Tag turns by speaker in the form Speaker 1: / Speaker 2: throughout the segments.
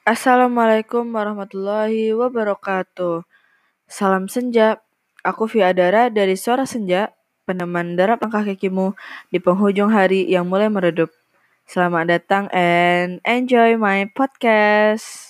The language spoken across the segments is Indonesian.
Speaker 1: Assalamualaikum warahmatullahi wabarakatuh. Salam senja. Aku Fiadara dari Suara Senja, peneman derap langkah kakimu di penghujung hari yang mulai meredup. Selamat datang and enjoy my podcast.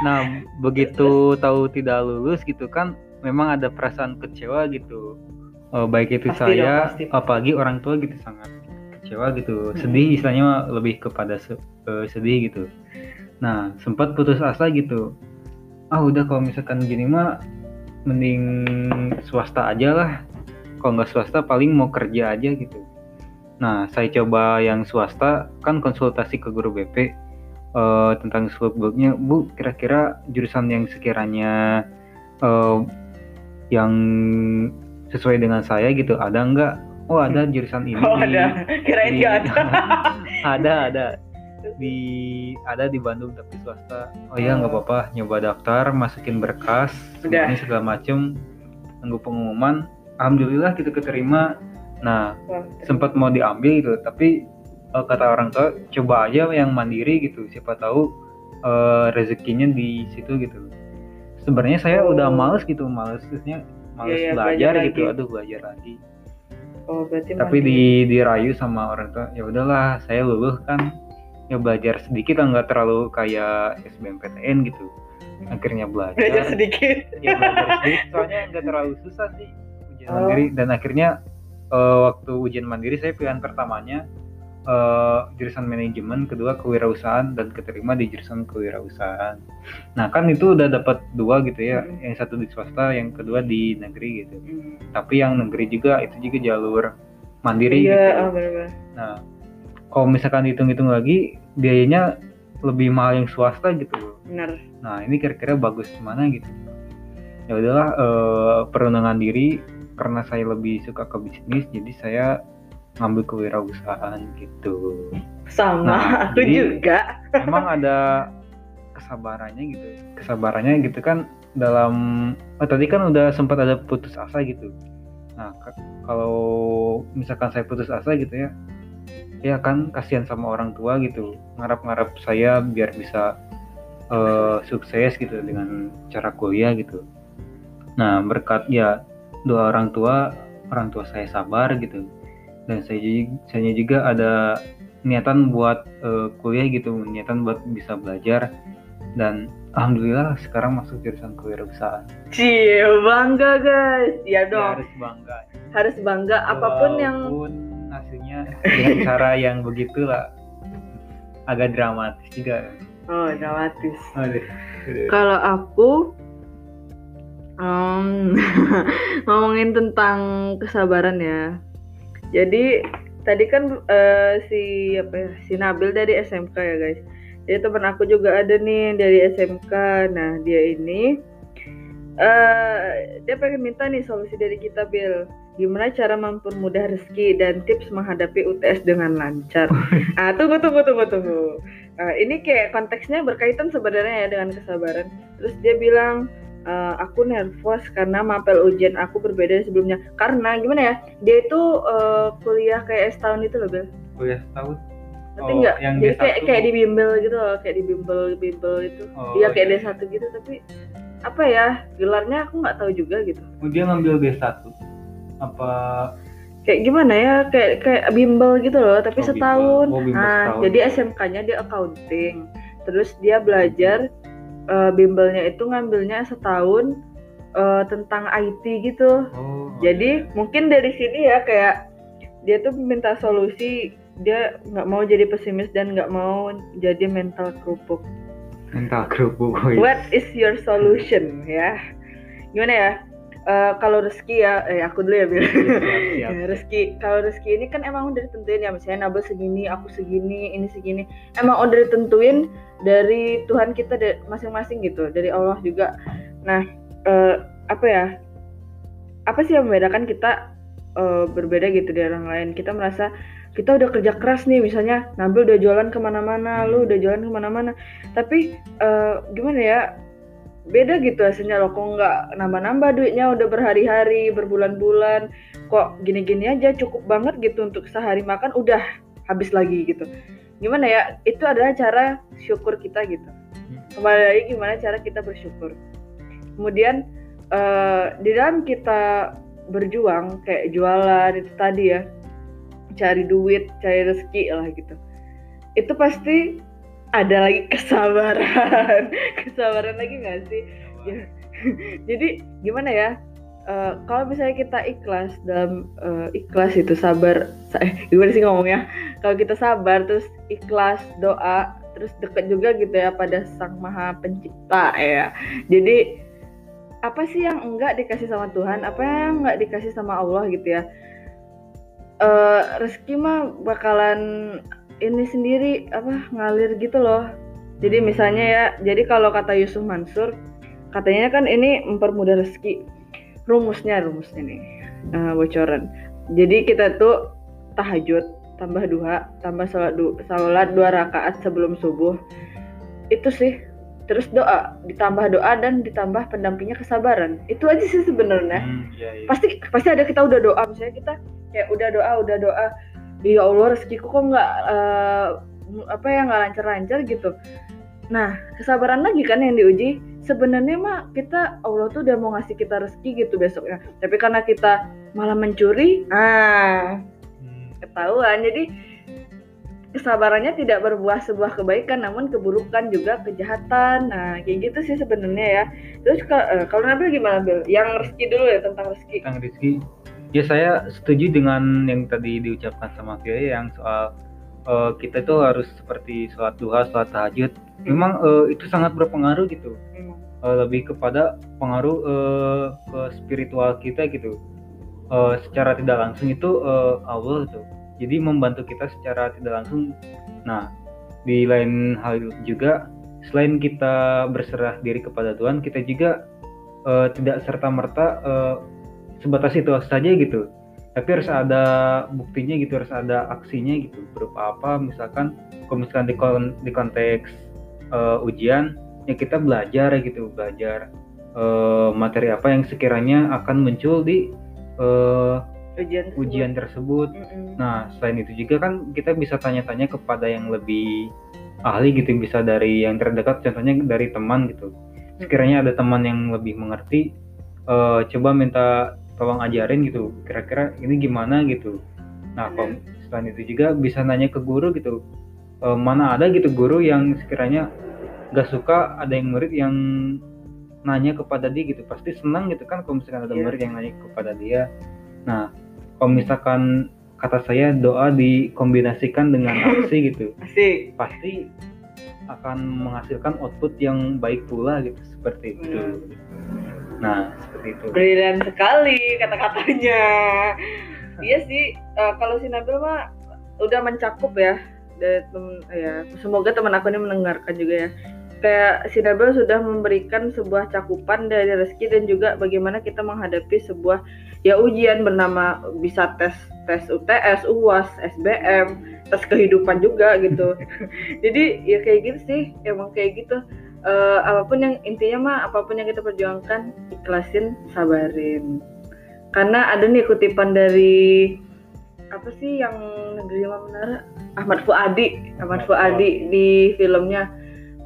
Speaker 2: Nah begitu tahu tidak lulus gitu kan, memang ada perasaan kecewa gitu. Eh, baik itu
Speaker 1: Pasti
Speaker 2: saya,
Speaker 1: dong, pasti.
Speaker 2: apalagi orang tua gitu sangat kecewa gitu.
Speaker 1: Mm-mm.
Speaker 2: Sedih istilahnya lebih kepada se- eh, sedih gitu. Nah sempat putus asa gitu. Ah udah kalau misalkan gini mah mending swasta aja lah. Kalau nggak swasta paling mau kerja aja gitu. Nah saya coba yang swasta kan konsultasi ke guru BP eh, tentang seluk-beluknya Bu kira-kira jurusan yang sekiranya eh, yang sesuai dengan saya gitu ada nggak? Oh ada jurusan ini
Speaker 1: Oh ada, kirain
Speaker 2: di-
Speaker 1: ada.
Speaker 2: ada ada. Di ada di Bandung tapi swasta. Oh ya nggak
Speaker 1: Oh.
Speaker 2: apa-apa. Nyoba daftar masukin berkas
Speaker 1: Udah.
Speaker 2: semuanya segala macem. Tunggu pengumuman. Alhamdulillah gitu keterima. Nah
Speaker 1: Wah,
Speaker 2: sempat mau diambil gitu tapi eh, kata orang tua coba aja yang mandiri gitu siapa tahu eh, rezekinya di situ gitu sebenarnya saya
Speaker 1: Oh.
Speaker 2: udah males gitu males maksudnya males
Speaker 1: Iya, iya,
Speaker 2: belajar,
Speaker 1: belajar
Speaker 2: gitu
Speaker 1: lagi.
Speaker 2: aduh belajar lagi
Speaker 1: Oh berarti
Speaker 2: tapi
Speaker 1: mandiri.
Speaker 2: di dirayu sama orang tua ya udahlah saya luluh kan ya belajar sedikit lah nggak terlalu kayak SBMPTN gitu akhirnya belajar
Speaker 1: belajar sedikit.
Speaker 2: ya belajar sedikit soalnya nggak terlalu susah sih ujian
Speaker 1: Oh.
Speaker 2: mandiri dan akhirnya eh, waktu ujian mandiri saya pilihan pertamanya eh, jurusan manajemen kedua kewirausahaan dan keterima di jurusan kewirausahaan nah kan itu udah dapat dua gitu ya
Speaker 1: Hmm.
Speaker 2: yang satu di swasta yang kedua di negeri gitu
Speaker 1: Hmm.
Speaker 2: tapi yang negeri juga itu juga jalur mandiri
Speaker 1: Iya,
Speaker 2: gitu
Speaker 1: oh, benar-benar.
Speaker 2: nah kalau misalkan dihitung-hitung lagi biayanya lebih mahal yang swasta gitu
Speaker 1: Benar.
Speaker 2: Nah ini kira-kira bagus mana gitu. Ya udahlah eh, perundangan diri karena saya lebih suka ke bisnis jadi saya ngambil kewirausahaan gitu.
Speaker 1: Sama,
Speaker 2: Nah,
Speaker 1: aku
Speaker 2: jadi-
Speaker 1: juga.
Speaker 2: Memang ada kesabarannya gitu. Kesabarannya gitu kan dalam oh, tadi kan udah sempat ada putus asa gitu. Nah kalau misalkan saya putus asa gitu ya, ya kan kasihan sama orang tua gitu. Ngarap-ngarap saya biar bisa eh, sukses gitu dengan cara kuliah gitu. Nah berkat ya doa orang tua, orang tua saya sabar gitu. Dan saya juga, saya juga ada niatan buat eh, kuliah gitu, niatan buat bisa belajar dan alhamdulillah sekarang masuk jurusan kewirausahaan.
Speaker 1: Cie, bangga guys. Ya
Speaker 2: Ya,
Speaker 1: dong,
Speaker 2: harus bangga.
Speaker 1: harus bangga apa pun yang
Speaker 2: Walaupun hasilnya dengan cara yang begitulah agak dramatis juga.
Speaker 1: Oh, dramatis.
Speaker 2: Aduh.
Speaker 1: Kalau aku em, ngomongin tentang kesabaran ya. Jadi tadi kan eh, si apa ya, si Nabil dari SMK ya guys. Jadi teman aku juga ada nih dari SMK. Nah dia ini eh dia pengen minta nih solusi dari kita Bill. Gimana cara mempermudah rezeki dan tips menghadapi UTS dengan lancar. ah tunggu tunggu tunggu tunggu. Eh, ini kayak konteksnya berkaitan sebenarnya ya dengan kesabaran. Terus dia bilang "Eh, aku nervous karena mapel ujian aku berbeda dari sebelumnya. Karena gimana ya? Dia itu eh, kuliah kayak setahun itu loh, Bel.
Speaker 2: Kuliah setahun.
Speaker 1: Ngerti
Speaker 2: Oh,
Speaker 1: nggak?
Speaker 2: yang
Speaker 1: Jadi
Speaker 2: D1.
Speaker 1: kayak kayak di bimbel gitu loh, kayak di bimbel bimbel itu.
Speaker 2: Oh,
Speaker 1: Iya kayak
Speaker 2: iya.
Speaker 1: D1 gitu, tapi apa ya? Gelarnya aku nggak tahu juga gitu.
Speaker 2: Oh, dia ngambil D1. Apa
Speaker 1: Kayak gimana ya? Kayak kayak bimbel gitu loh, tapi
Speaker 2: Oh, bimbel.
Speaker 1: setahun.
Speaker 2: Oh, bimbel
Speaker 1: nah,
Speaker 2: setahun.
Speaker 1: jadi SMK-nya dia accounting. Terus dia belajar eh, bimbelnya itu ngambilnya setahun eh, tentang IT gitu.
Speaker 2: Oh.
Speaker 1: Jadi mungkin dari sini ya kayak dia tuh minta solusi dia nggak mau jadi pesimis dan nggak mau jadi mental kerupuk.
Speaker 2: mental kerupuk. oh iya.
Speaker 1: What is your solution ya? Gimana ya? Eh, kalau rezeki ya eh aku dulu ya Bil.
Speaker 2: Siap, siap.
Speaker 1: Ya, rezeki kalau rezeki ini kan emang udah ditentuin ya misalnya Nabil segini aku segini ini segini. Emang udah ditentuin dari Tuhan kita masing-masing gitu dari Allah juga. Nah eh, apa ya apa sih yang membedakan kita eh, berbeda gitu dari orang lain? Kita merasa kita udah kerja keras nih misalnya Nabil udah jualan ke mana-mana lu udah jualan ke mana-mana. Tapi eh, gimana ya beda gitu hasilnya loh kok nggak nambah-nambah duitnya udah berhari-hari berbulan-bulan. Kok gini-gini aja cukup banget gitu untuk sehari makan udah habis lagi gitu. Gimana ya itu adalah cara syukur kita gitu. Kembali lagi gimana cara kita bersyukur. Kemudian eh, di dalam kita berjuang kayak jualan itu tadi ya cari duit cari rezeki lah gitu. Itu pasti ada lagi kesabaran. Kesabaran lagi nggak sih? Ya. jadi gimana ya? Eh, kalau misalnya kita ikhlas dalam eh, ikhlas itu sabar sa- eh gimana sih ngomongnya? Kalau kita sabar terus ikhlas doa terus deket juga gitu ya pada sang maha pencipta ya. Jadi apa sih yang enggak dikasih sama Tuhan? Apa yang enggak dikasih sama Allah gitu ya? Eh rezeki mah bakalan ini sendiri apa ngalir gitu loh. Jadi misalnya ya jadi kalau kata Yusuf Mansur katanya kan ini mempermudah rezeki. Rumusnya rumusnya nih eh, bocoran. Jadi kita tuh tahajud tambah duha tambah sholat du sholat dua rakaat sebelum subuh. Itu sih terus doa ditambah doa dan ditambah pendampingnya kesabaran. Itu aja sih sebenarnya.
Speaker 2: Hmm, iya, iya.
Speaker 1: pasti pasti ada kita udah doa. Misalnya kita kayak udah doa udah doa ya Allah rezekiku kok nggak eh, apa ya nggak lancar-lancar gitu. Nah kesabaran lagi kan yang diuji. Sebenarnya mah kita Allah tuh udah mau ngasih kita rezeki gitu besoknya. Tapi karena kita malah mencuri ah
Speaker 2: Hmm,
Speaker 1: ketahuan. Jadi kesabarannya tidak berbuah sebuah kebaikan namun keburukan juga kejahatan. Nah kayak gitu sih sebenarnya ya. Terus eh, kalau Nabil gimana Bil? Yang rezeki dulu ya tentang rezeki.
Speaker 2: Tentang rezeki ya saya setuju dengan yang tadi diucapkan sama Via yang soal eh, kita itu harus seperti sholat duha, sholat tahajud. Memang eh, itu sangat berpengaruh gitu.
Speaker 1: Hmm.
Speaker 2: Eh, lebih kepada pengaruh eh, ke spiritual kita gitu. Eh, secara tidak langsung itu eh, Allah tuh. Jadi membantu kita secara tidak langsung. Nah, di lain hal juga selain kita berserah diri kepada Tuhan, kita juga eh, tidak serta merta sebatas itu saja gitu. Tapi harus ada buktinya gitu, harus ada aksinya gitu. Berupa apa? Misalkan kalau misalkan di, kon- di konteks eh, ujian, ya kita belajar gitu, belajar eh, materi apa yang sekiranya akan muncul di eh,
Speaker 1: ujian tersebut.
Speaker 2: ujian tersebut.
Speaker 1: Mm-mm.
Speaker 2: Nah, selain itu juga kan kita bisa tanya-tanya kepada yang lebih ahli gitu, bisa dari yang terdekat, contohnya dari teman gitu. Sekiranya ada teman yang lebih mengerti, eh, coba minta tolong ajarin gitu. Kira-kira ini gimana gitu. Nah, kalau selain itu juga bisa nanya ke guru gitu. Eh, mana ada gitu guru yang sekiranya gak suka ada yang murid yang nanya kepada dia gitu. Pasti senang gitu kan kalau misalkan ada
Speaker 1: Iya.
Speaker 2: murid yang nanya kepada dia. Nah, kalau misalkan kata saya doa dikombinasikan dengan aksi gitu
Speaker 1: asik
Speaker 2: pasti akan menghasilkan output yang baik pula gitu seperti itu nah seperti itu
Speaker 1: brilian sekali kata-katanya iya sih eh, kalau si Nabil mah udah mencakup ya dari tem- ya semoga teman aku ini mendengarkan juga ya kayak si Nabil sudah memberikan sebuah cakupan dari rezeki dan juga bagaimana kita menghadapi sebuah ya ujian bernama bisa tes tes UTS, UAS, SBM, tes kehidupan juga gitu. Jadi ya kayak gitu sih, emang kayak gitu. Eh, apa pun yang intinya mah apa pun yang kita perjuangkan ikhlasin, sabarin. Karena ada nih kutipan dari apa sih yang negeri Lima Menara Ahmad Fuadi, Ahmad Fuadi di filmnya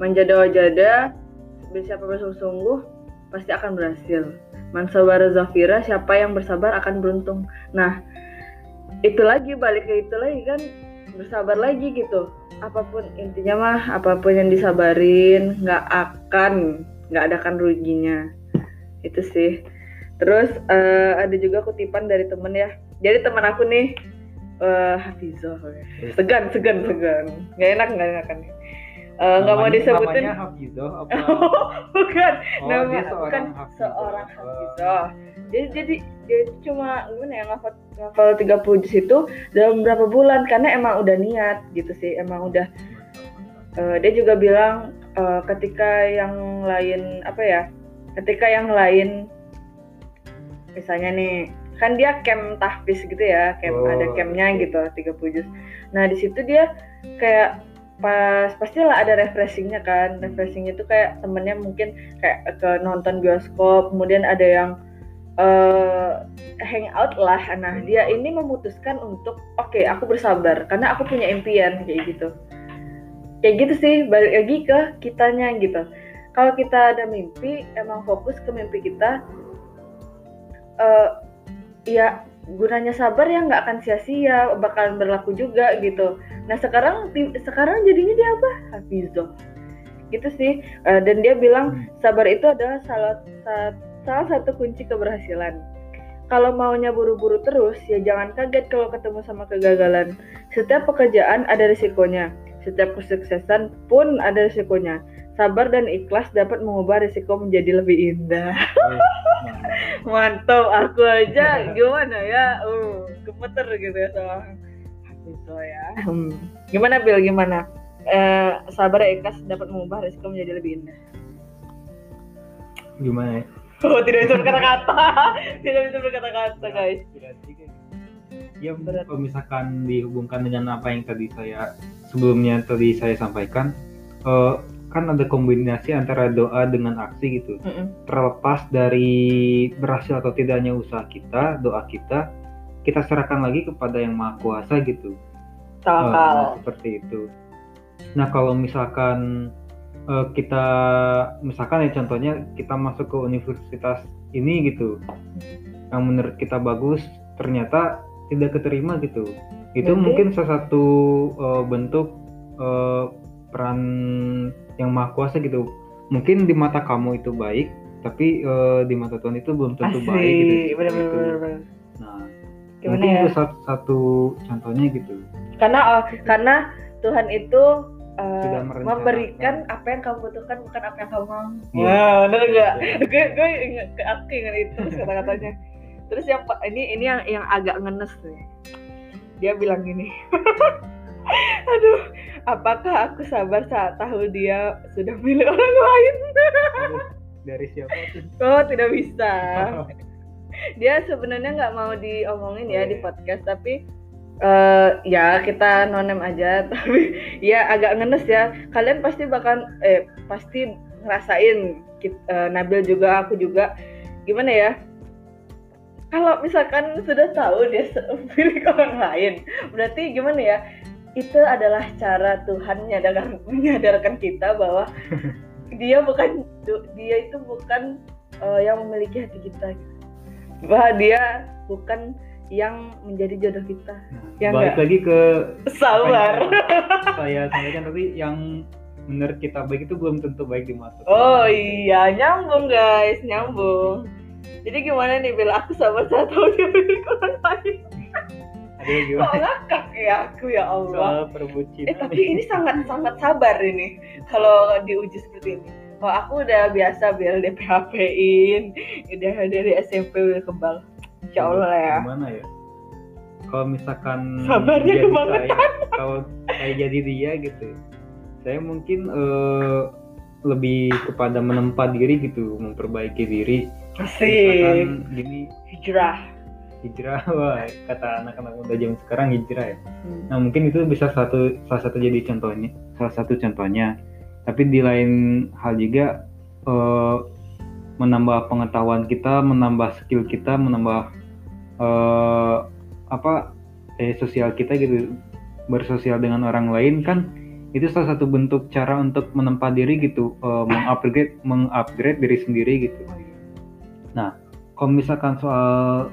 Speaker 1: Menjada Wajada siapa bersungguh-sungguh pasti akan berhasil. Mansabara Zafira, siapa yang bersabar akan beruntung. Nah, itu lagi balik ke itu lagi kan bersabar lagi gitu. Apa pun intinya mah apa pun yang disabarin nggak akan nggak ada kan ruginya. Itu sih. Terus eh, ada juga kutipan dari temen ya. Jadi teman aku nih eh Hafizah. Segan, segan, segan. Nggak enak, nggak enak kan. Eh, nggak mau
Speaker 2: Namanya-
Speaker 1: disebutin.
Speaker 2: namanya Hafizah apa
Speaker 1: bukan
Speaker 2: Oh,
Speaker 1: nama bukan
Speaker 2: seorang Hafizah.
Speaker 1: seorang hafizah dia jadi dia itu cuma gimana ya ngafal ngafal 30 juz itu dalam berapa bulan karena emang udah niat gitu sih emang udah uh, dia juga bilang uh, ketika yang lain apa ya ketika yang lain misalnya nih kan dia camp tahfiz gitu ya camp
Speaker 2: Oh,
Speaker 1: ada campnya gitu 30 juz. Nah di situ dia kayak pas pastilah ada refreshingnya kan refreshingnya itu kayak temennya mungkin kayak ke nonton bioskop kemudian ada yang eh hangout lah nah dia ini memutuskan untuk oke aku bersabar karena aku punya impian kayak gitu. Kayak gitu sih balik lagi ke kitanya gitu. Kalau kita ada mimpi emang fokus ke mimpi kita eh ya gunanya sabar ya nggak akan sia-sia bakalan berlaku juga gitu. Nah sekarang sekarang jadinya dia apa? Hafizoh gitu sih. Eh, dan dia bilang sabar itu adalah salah sa- salah satu kunci keberhasilan. Kalau maunya buru-buru terus ya jangan kaget kalau ketemu sama kegagalan. Setiap pekerjaan ada risikonya. Setiap kesuksesan pun ada risikonya. Sabar dan ikhlas dapat mengubah risiko menjadi lebih indah. Mantap. Aku aja gimana ya? Uh gemeter gitu ya sama itu ya. Hmm. gimana Bill gimana? Eh, sabar dan ikhlas dapat mengubah risiko menjadi lebih indah.
Speaker 2: Gimana ya?
Speaker 1: Oh tidak bisa berkata-kata tidak bisa berkata-kata guys
Speaker 2: Ya
Speaker 1: Berat.
Speaker 2: kalau misalkan dihubungkan dengan apa yang tadi saya sebelumnya tadi saya sampaikan, eh, kan ada kombinasi antara doa dengan aksi gitu.
Speaker 1: Mm-mm.
Speaker 2: Terlepas dari berhasil atau tidaknya usaha kita, doa kita, kita serahkan lagi kepada yang maha kuasa gitu.
Speaker 1: Tawakal
Speaker 2: seperti itu. Nah kalau misalkan eh, kita misalkan ya contohnya kita masuk ke universitas ini gitu, yang menurut kita bagus, ternyata tidak keterima gitu. Itu
Speaker 1: Berarti-
Speaker 2: mungkin salah satu eh, bentuk eh, peran yang maha kuasa gitu. Mungkin di mata kamu itu baik, tapi eh, di mata Tuhan itu belum tentu
Speaker 1: asik
Speaker 2: baik gitu. seperti
Speaker 1: bener-bener
Speaker 2: itu.
Speaker 1: bener-bener.
Speaker 2: Nah,
Speaker 1: gimana
Speaker 2: mungkin
Speaker 1: ya
Speaker 2: itu satu, satu contohnya gitu.
Speaker 1: karena oh, karena Tuhan itu uh, memberikan apa yang kamu butuhkan bukan apa yang kamu mau.
Speaker 2: Iya.
Speaker 1: Wah, bener nggak?
Speaker 2: Iya.
Speaker 1: gue gue ingat ke aku ingat itu kata-katanya. Terus yang ini ini yang yang agak ngenes nih. Dia bilang gini. Aduh, apakah aku sabar saat tahu dia sudah milik orang lain?
Speaker 2: Aduh, dari siapa tuh?
Speaker 1: Oh, tidak bisa. dia sebenarnya nggak mau diomongin ya di
Speaker 2: Oke.
Speaker 1: podcast tapi eh ya kita nonem aja tapi ya agak ngenes ya. Kalian pasti bakal eh pasti ngerasain Kit- eh, Nabil juga aku juga. Gimana ya? Kalau misalkan sudah tahu dia milik orang lain berarti gimana ya? Itu adalah cara Tuhan menyadarkan, menyadarkan kita bahwa dia bukan dia itu bukan eh, yang memiliki hati kita. Bahwa dia bukan yang menjadi jodoh kita.
Speaker 2: Nah,
Speaker 1: Ya
Speaker 2: balik
Speaker 1: nggak?
Speaker 2: lagi ke
Speaker 1: sabar.
Speaker 2: saya sampaikan tadi yang menurut kita baik itu belum tentu baik di mata.
Speaker 1: oh iya nyambung guys nyambung. Jadi gimana nih bila aku sabar saat tahu dia milik orang lain kok
Speaker 2: gimana?
Speaker 1: ngakak ya aku ya Allah?
Speaker 2: Soal perbucinan
Speaker 1: eh tapi ini sangat sangat sabar ini kalau diuji seperti ini. Kalau aku udah biasa biar DPHP-in udah dari SMP udah kebal Insya Allah lah ya
Speaker 2: Gimana ya? Kalau misalkan
Speaker 1: Sabarnya kebangetan.
Speaker 2: kalau saya jadi dia gitu, saya mungkin eh, lebih kepada menempa diri gitu, memperbaiki diri.
Speaker 1: Asik
Speaker 2: gini
Speaker 1: hijrah
Speaker 2: hijrah, wah kata anak-anak muda zaman sekarang hijrah ya.
Speaker 1: Hmm.
Speaker 2: Nah mungkin itu bisa satu salah satu jadi contohnya, salah satu contohnya. Tapi di lain hal juga eh, menambah pengetahuan kita, menambah skill kita, menambah eh, apa eh, sosial kita gitu, bersosial dengan orang lain kan itu salah satu bentuk cara untuk menempa diri gitu, eh, mengupgrade mengupgrade diri sendiri gitu. Kalau misalkan soal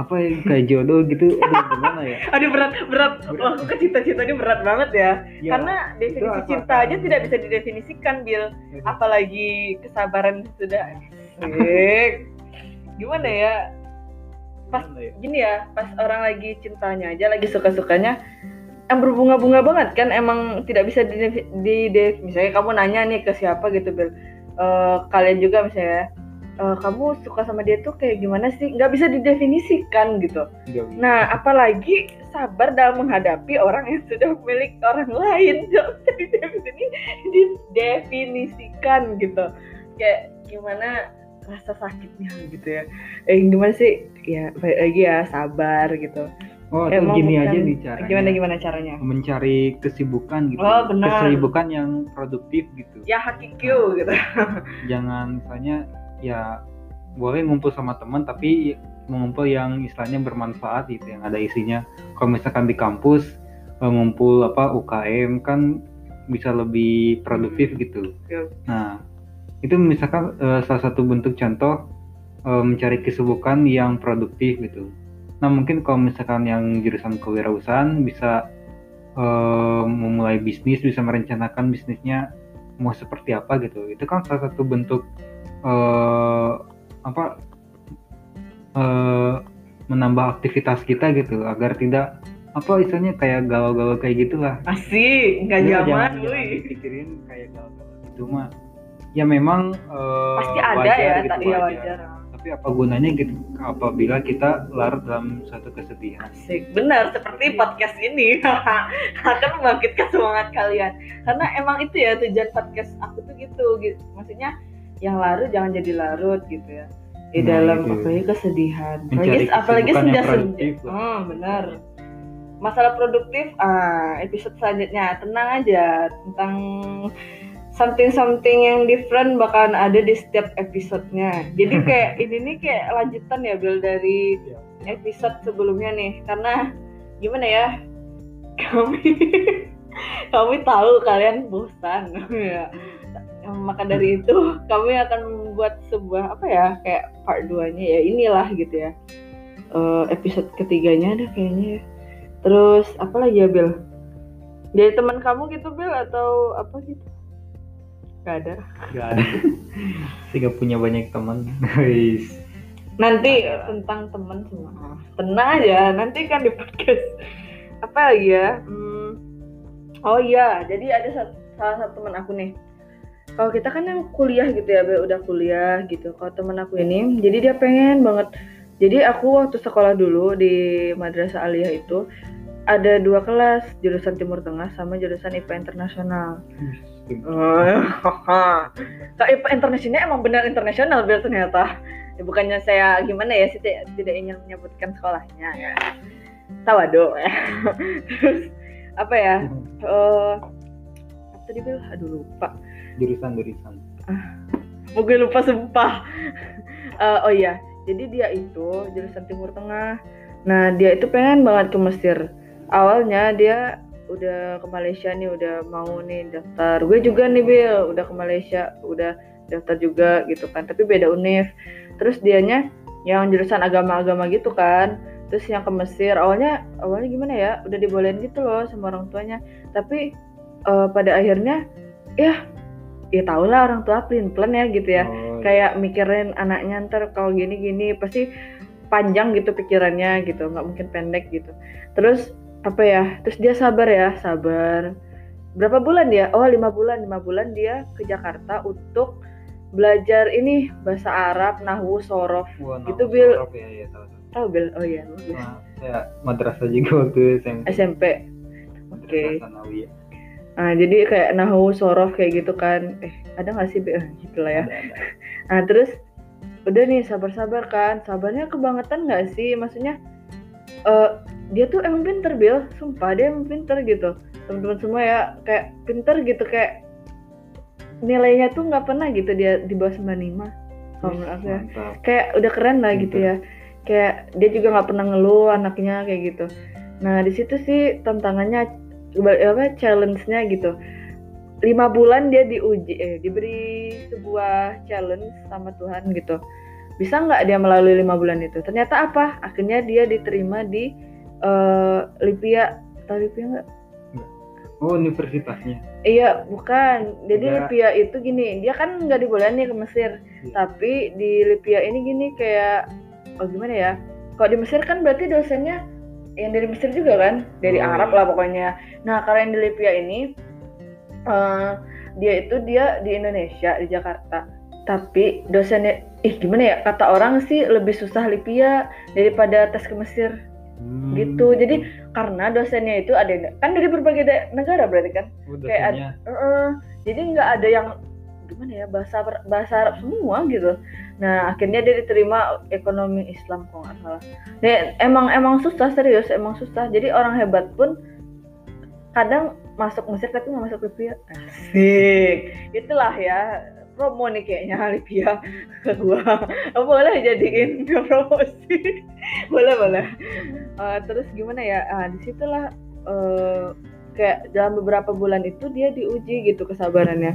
Speaker 2: apa ya kayak jodoh gitu, aduh, gimana ya?
Speaker 1: Aduh berat berat. Aku ke cita-cita ini berat banget ya.
Speaker 2: Ya,
Speaker 1: Karena definisi cinta aja tidak bisa didefinisikan, Bil. Apalagi kesabaran sudah. Gimana ya? Pas
Speaker 2: ya?
Speaker 1: gini ya, pas orang lagi cintanya aja, lagi suka-sukanya, yang berbunga-bunga banget kan emang tidak bisa di, di, di- misalnya kamu nanya nih ke siapa gitu Bil Eh, kalian juga misalnya "Eh, kamu suka sama dia tuh kayak gimana sih nggak bisa didefinisikan gitu
Speaker 2: bisa.
Speaker 1: nah apalagi sabar dalam menghadapi orang yang sudah milik orang lain Nggak bisa didefini- didefinisikan gitu kayak gimana rasa sakitnya gitu ya. Eh gimana sih? Ya balik lagi ya sabar gitu.
Speaker 2: Oh atau
Speaker 1: Emang
Speaker 2: gini
Speaker 1: bukan-
Speaker 2: aja nih caranya.
Speaker 1: gimana gimana caranya?
Speaker 2: Mencari kesibukan gitu.
Speaker 1: Oh, benar.
Speaker 2: kesibukan yang produktif gitu.
Speaker 1: Ya hakikyu gitu.
Speaker 2: jangan misalnya ya boleh ngumpul sama teman tapi mengumpul yang istilahnya bermanfaat gitu yang ada isinya. Kalau misalkan di kampus eh, ngumpul apa UKM kan bisa lebih produktif gitu.
Speaker 1: Yup.
Speaker 2: nah itu misalkan eh, salah satu bentuk contoh eh, mencari kesibukan yang produktif gitu. Nah mungkin kalau misalkan yang jurusan kewirausahaan bisa eh, memulai bisnis bisa merencanakan bisnisnya mau seperti apa gitu. Itu kan salah satu bentuk eh, apa eh, menambah aktivitas kita gitu agar tidak apa istilahnya kayak galau-galau kayak gitulah.
Speaker 1: Asik nggak zaman
Speaker 2: jangan,
Speaker 1: wih.
Speaker 2: jangan dipikirin kayak galau-galau gitu mah ya memang eh,
Speaker 1: pasti ada
Speaker 2: wajar
Speaker 1: ya
Speaker 2: gitu,
Speaker 1: tak iya wajar.
Speaker 2: tapi apa gunanya gitu apabila kita larut dalam suatu kesedihan?
Speaker 1: Asik. Benar seperti podcast ini. Akan membangkitkan semangat kalian. Karena emang itu ya tujuan podcast aku tuh gitu, gitu. maksudnya yang larut jangan jadi larut gitu ya. Di
Speaker 2: Nah,
Speaker 1: dalam
Speaker 2: itu.
Speaker 1: apalagi kesedihan.
Speaker 2: Mencari
Speaker 1: apalagi apalagi senja
Speaker 2: lah.
Speaker 1: hmm, benar. Masalah produktif ah episode selanjutnya. Tenang aja tentang something something yang different bakalan ada di setiap episodenya. Jadi kayak ini nih kayak lanjutan ya Bill dari
Speaker 2: Iya.
Speaker 1: episode sebelumnya nih. Karena gimana ya kami kami tahu kalian bosan. Ya. Maka dari itu kami akan membuat sebuah apa ya kayak part 2 nya ya. Inilah gitu ya. Eh, episode ketiganya ada kayaknya ya. Terus apa lagi ya Bill? Dari teman kamu gitu Bill atau apa gitu gak ada.
Speaker 2: Gak ada. Sih gak punya banyak teman. Guys.
Speaker 1: nanti
Speaker 2: Ada.
Speaker 1: tentang teman semua. Tenang aja nanti kan di podcast. Apa lagi ya? Hmm, oh iya jadi ada salah satu teman aku nih. Kalau kita kan yang kuliah gitu ya udah kuliah gitu. Kalau teman aku ini jadi dia pengen banget. Jadi aku waktu sekolah dulu di madrasah aliyah itu ada dua kelas jurusan Timur Tengah sama jurusan IPA internasional IPA internasional emang benar internasional biar ternyata. Ya, bukannya saya gimana ya sih tidak, tidak ingin menyebutkan sekolahnya ya. Tawado ya. Terus apa ya? Eh apa tadi Bel? Aduh lupa.
Speaker 2: jurusan jurusan
Speaker 1: Mau gue lupa sumpah. Eh, oh iya, jadi dia itu jurusan Timur Tengah. Nah dia itu pengen banget ke Mesir. Awalnya dia udah ke Malaysia nih, udah mau nih daftar. Gue juga nih Bil, udah ke Malaysia, udah daftar juga gitu kan. Tapi beda univ. Terus dianya yang jurusan agama-agama gitu kan. Terus yang ke Mesir, awalnya awalnya gimana ya? Udah dibolehin gitu loh sama orang tuanya. Tapi eh, pada akhirnya ya ya tau lah orang tua plan ya gitu ya
Speaker 2: Oh,
Speaker 1: kayak mikirin anaknya ntar kalau gini gini pasti panjang gitu pikirannya gitu nggak mungkin pendek gitu terus apa ya terus dia sabar ya sabar berapa bulan dia oh lima bulan lima bulan dia ke Jakarta untuk belajar ini bahasa Arab nahwu sorof
Speaker 2: Wah,
Speaker 1: Gitu,
Speaker 2: nama
Speaker 1: Bil.
Speaker 2: Sorop ya, ya, tahu, tahu.
Speaker 1: tahu Bel oh iya.
Speaker 2: Nah, saya madrasah juga waktu SMP
Speaker 1: SMP oke
Speaker 2: Sanawiyah.
Speaker 1: nah jadi kayak nahwu sorof kayak gitu kan eh ada nggak sih Bel? gitu lah ya
Speaker 2: Ada, ada.
Speaker 1: Nah terus udah nih sabar-sabar kan, sabarnya kebangetan nggak sih? Maksudnya eh dia tuh emang pinter Bil, sumpah dia emang pinter gitu. Teman-teman semua ya kayak pinter gitu kayak nilainya tuh nggak pernah gitu dia di bawah 95 kalau menurut aku ya. Kayak udah keren lah gitu ya. Kayak dia juga nggak pernah ngeluh anaknya kayak gitu. Nah di situ sih tantangannya apa challenge-nya gitu lima bulan dia diuji eh, diberi sebuah challenge sama Tuhan gitu bisa nggak dia melalui lima bulan itu ternyata apa akhirnya dia diterima di eh, Lipia tahu Lipia nggak?
Speaker 2: Oh, universitasnya.
Speaker 1: iya bukan. Jadi
Speaker 2: Nggak.
Speaker 1: Lipia itu gini dia kan nggak dibolehin nih ke Mesir.
Speaker 2: Iya.
Speaker 1: tapi di Lipia ini gini kayak oh gimana ya? Kalau di Mesir kan berarti dosennya yang dari Mesir juga kan? Dari
Speaker 2: Oh,
Speaker 1: Arab lah pokoknya. Nah kalau yang di Lipia ini eh, dia itu dia di Indonesia di Jakarta. Tapi dosennya ih gimana ya? Kata orang sih lebih susah Libya daripada tes ke Mesir
Speaker 2: Hmm.
Speaker 1: gitu jadi karena dosennya itu ada kan dari berbagai negara berarti kan?
Speaker 2: Oh,
Speaker 1: kayak ad-
Speaker 2: dosennya.
Speaker 1: Heeh. jadi nggak ada yang gimana ya bahasa bahasa Arab semua gitu. Nah akhirnya dia diterima ekonomi Islam kalau nggak salah. Nah, emang emang susah serius emang susah. Jadi orang hebat pun kadang masuk Mesir tapi nggak masuk Libya asik. Itulah ya promo nih kayaknya Libya ke gua boleh jadiin promosi. Boleh boleh. Eh, terus gimana ya? Ah di situlah eh, kayak dalam beberapa bulan itu dia diuji gitu kesabarannya.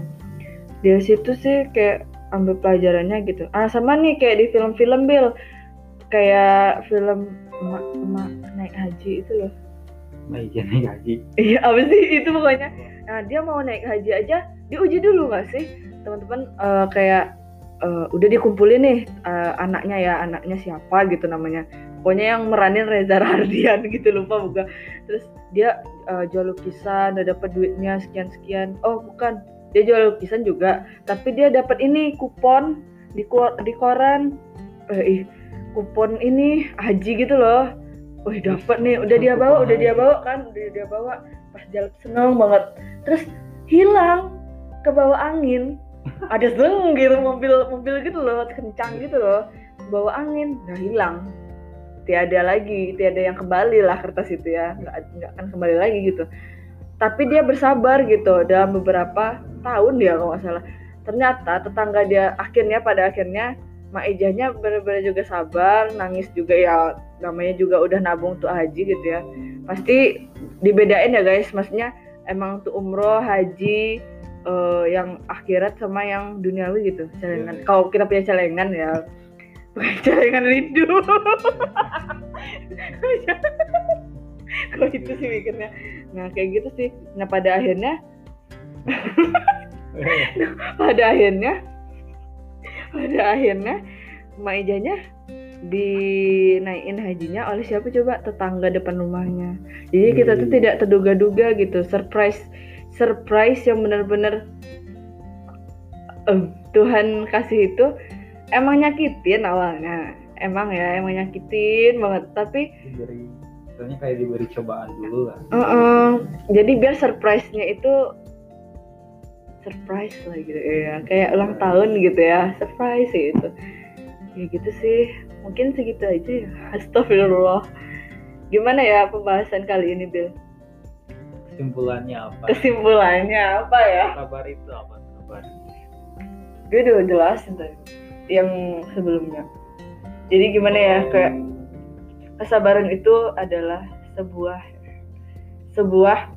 Speaker 1: Dari situ sih kayak ambil pelajarannya gitu. Ah sama nih kayak di film-film Bill kayak film emak emak naik haji itu loh.
Speaker 2: Nah, iya nih gaji.
Speaker 1: iya apa sih? Itu pokoknya. Nah dia mau naik haji aja diuji dulu nggak sih teman-teman eh, kayak eh, udah dikumpulin nih eh, anaknya ya anaknya siapa gitu namanya. Pokoknya yang meranin Reza Rahardian gitu lupa buka terus dia eh, jual lukisan udah dapat duitnya sekian sekian oh bukan. Dia jual lukisan juga tapi dia dapat ini kupon di di koran. Eh, kupon ini haji gitu loh. Wih dapat nih, udah dia bawa, udah dia bawa kan, udah dia bawa. Pas jalan seneng banget. Terus hilang ke bawah angin. Ada zeng gitu mobil mobil gitu loh, kencang gitu loh. Bawa angin, nah hilang. Tiada lagi, tiada yang kembali lah kertas itu ya, nggak nggak akan kembali lagi gitu. Tapi dia bersabar gitu dalam beberapa tahun dia kalau nggak salah. Ternyata tetangga dia akhirnya pada akhirnya Maijahnya benar-benar juga sabar, nangis juga ya namanya juga udah nabung untuk haji gitu ya. Pasti dibedain ya guys, maksudnya emang untuk umroh, haji eh, yang akhirat sama yang duniawi gitu. Celengan.
Speaker 2: Iya.
Speaker 1: Kalau kita punya celengan ya bukan celengan rindu. Kok itu sih mikirnya. Nah, kayak gitu sih. Nah, pada akhirnya pada akhirnya pada akhirnya Maijanya dinaikin hajinya oleh siapa coba tetangga depan rumahnya jadi kita tuh
Speaker 2: Hmm.
Speaker 1: tidak terduga-duga gitu surprise surprise yang benar-benar em, Tuhan kasih itu emang nyakitin awalnya. Emang ya emang nyakitin banget. Tapi
Speaker 2: diberi istilahnya kayak diberi cobaan dulu lah.
Speaker 1: Eh, jadi biar surprise-nya itu surprise lah gitu ya. Kayak ulang tahun gitu ya. Surprise gitu ya gitu sih. Mungkin segitu aja ya. Astagfirullah. Gimana ya pembahasan kali ini Bill
Speaker 2: kesimpulannya apa?
Speaker 1: Kesimpulannya apa ya?
Speaker 2: Kabar itu apa? Kabar?
Speaker 1: Gue udah jelasin tadi yang sebelumnya. Jadi gimana ya kayak kesabaran itu adalah sebuah sebuah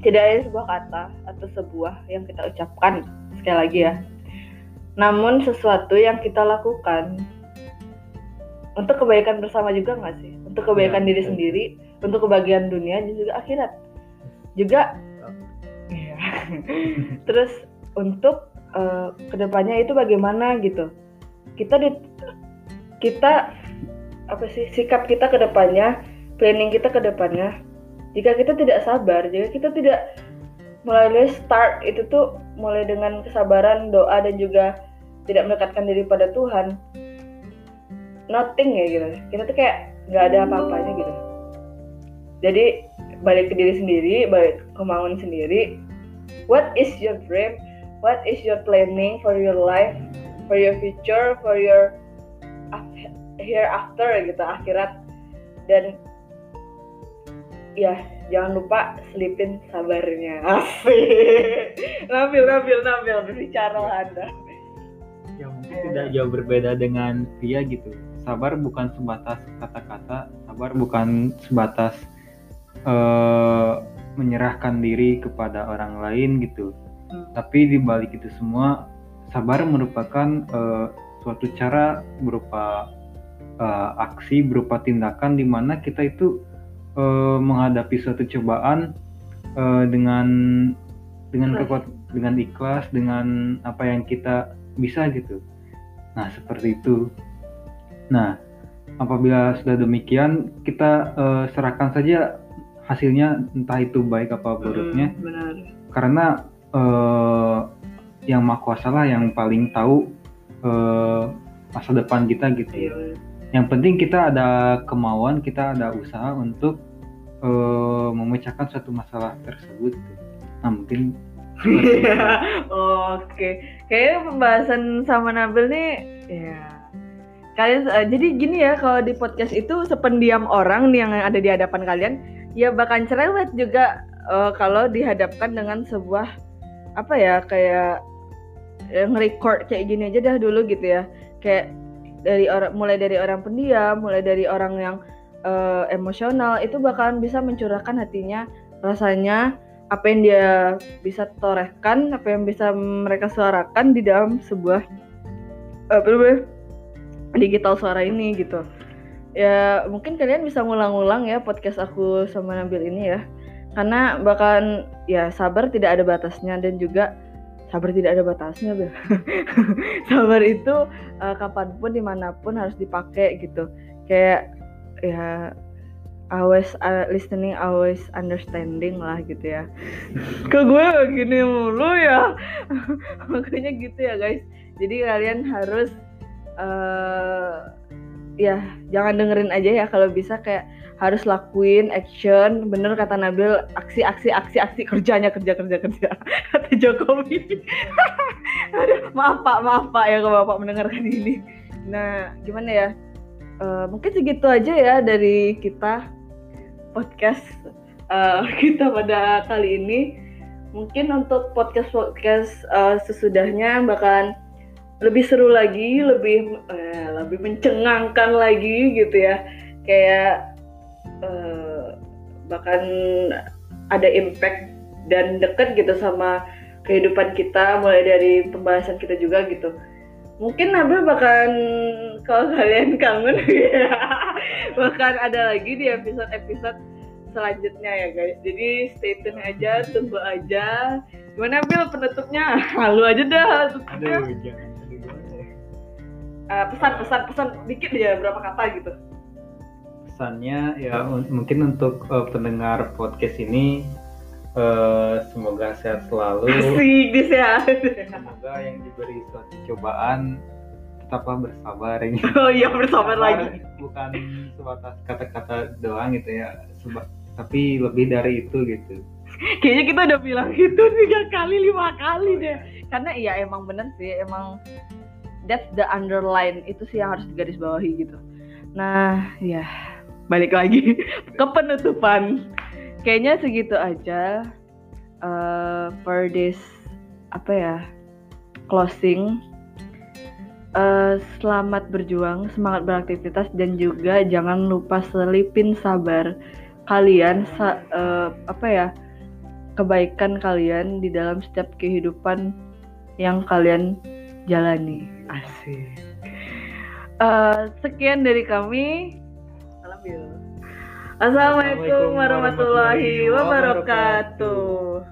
Speaker 1: tidak ada sebuah kata atau sebuah yang kita ucapkan sekali lagi ya. Namun sesuatu yang kita lakukan untuk kebaikan bersama juga nggak sih? Untuk kebaikan
Speaker 2: Ya,
Speaker 1: diri
Speaker 2: betul.
Speaker 1: sendiri untuk kebahagiaan dunia dan juga akhirat juga Iya. terus untuk eh, ke depannya itu bagaimana gitu? Kita di kita apa sih sikap kita ke depannya planning kita ke depannya jika kita tidak sabar jika kita tidak mulai dari start itu tuh mulai dengan kesabaran doa dan juga tidak mendekatkan diri pada Tuhan nothing ya gitu. Kita tuh kayak nggak ada apa-apanya gitu. Jadi balik ke diri sendiri balik ke kemauan sendiri. What is your dream? What is your planning for your life for your future for your af- hereafter gitu akhirat? Dan ya jangan lupa selipin sabarnya. Asik. Nabil nabil nabil berbicara anda.
Speaker 2: Ya mungkin tidak jauh berbeda dengan Via gitu. Sabar bukan sebatas kata-kata sabar bukan sebatas eh, menyerahkan diri kepada orang lain gitu.
Speaker 1: Hmm.
Speaker 2: tapi di balik itu semua sabar merupakan eh, suatu cara berupa eh, aksi berupa tindakan di mana kita itu eh, menghadapi suatu cobaan eh, dengan dengan kekuat dengan ikhlas dengan apa yang kita bisa gitu. Nah seperti itu. Nah apabila sudah demikian kita eh, serahkan saja hasilnya entah itu baik apa buruknya
Speaker 1: Hmm, benar
Speaker 2: karena eh, yang maha kuasa lah yang paling tahu eh, masa depan kita gitu ya. Yang penting kita ada kemauan, kita ada usaha untuk eh, memecahkan suatu masalah tersebut. Nah mungkin
Speaker 1: Oke, kayaknya pembahasan sama Nabil nih, ya. Kalian eh, jadi gini ya, kalau di podcast itu sependiam orang nih yang ada di hadapan kalian, ya bahkan cerewet juga eh, kalau dihadapkan dengan sebuah apa ya kayak yang record kayak gini aja dah dulu gitu ya, kayak dari orang mulai dari orang pendiam, mulai dari orang yang eh, emosional itu bakalan bisa mencurahkan hatinya, rasanya apa yang dia bisa torehkan, apa yang bisa mereka suarakan di dalam sebuah namanya digital suara ini gitu. Ya mungkin kalian bisa ngulang-ulang ya podcast aku sama Nabil ini ya, karena bahkan ya sabar tidak ada batasnya dan juga sabar tidak ada batasnya Bil. sabar itu uh, kapan pun di mana pun harus dipakai gitu. Kayak ya always uh, listening always understanding lah gitu ya ke gue gini mulu ya makanya gitu ya guys jadi kalian harus uh, ya jangan dengerin aja ya kalau bisa kayak harus lakuin action. Bener kata Nabil aksi aksi aksi aksi. Kerjanya kerja kerja kerja. Kata Jokowi. Aduh, maaf pak maaf pak ya kalau bapak mendengarkan ini. Nah gimana ya? Uh, mungkin segitu aja ya dari kita podcast uh, kita pada kali ini. Mungkin untuk podcast podcast uh, sesudahnya bakalan lebih seru lagi, lebih uh, lebih mencengangkan lagi gitu ya. Kayak uh, bahkan ada impact dan deket gitu sama kehidupan kita mulai dari pembahasan kita juga gitu. Mungkin Nabil bahkan kalau kalian kangen ya bahkan ada lagi di episode-episode selanjutnya ya guys. Jadi stay tune aja tunggu aja. Gimana Bil penutupnya? Halu aja dah tutupnya uh, pesan pesan pesan dikit aja berapa kata gitu
Speaker 2: pesannya ya mungkin untuk uh, pendengar podcast ini Uh, semoga sehat selalu.
Speaker 1: Asik, sehat.
Speaker 2: Semoga yang diberi suatu cobaan tetaplah bersabar
Speaker 1: ini. Oh iya bersabar lagi.
Speaker 2: Bukan sebatas kata-kata doang gitu ya, Seba tapi lebih dari itu gitu.
Speaker 1: Kayaknya kita udah bilang gitu tiga kali lima kali deh. Karena iya emang bener sih, emang that's the underline itu sih yang harus digarisbawahi gitu. Nah ya balik lagi. Ke penutupan kayaknya segitu aja uh, for this apa ya closing. Uh, selamat berjuang semangat beraktivitas dan juga jangan lupa selipin sabar kalian sa uh, apa ya kebaikan kalian di dalam setiap kehidupan yang kalian jalani asik. Uh, sekian dari kami. Salam Assalamualaikum warahmatullahi wabarakatuh.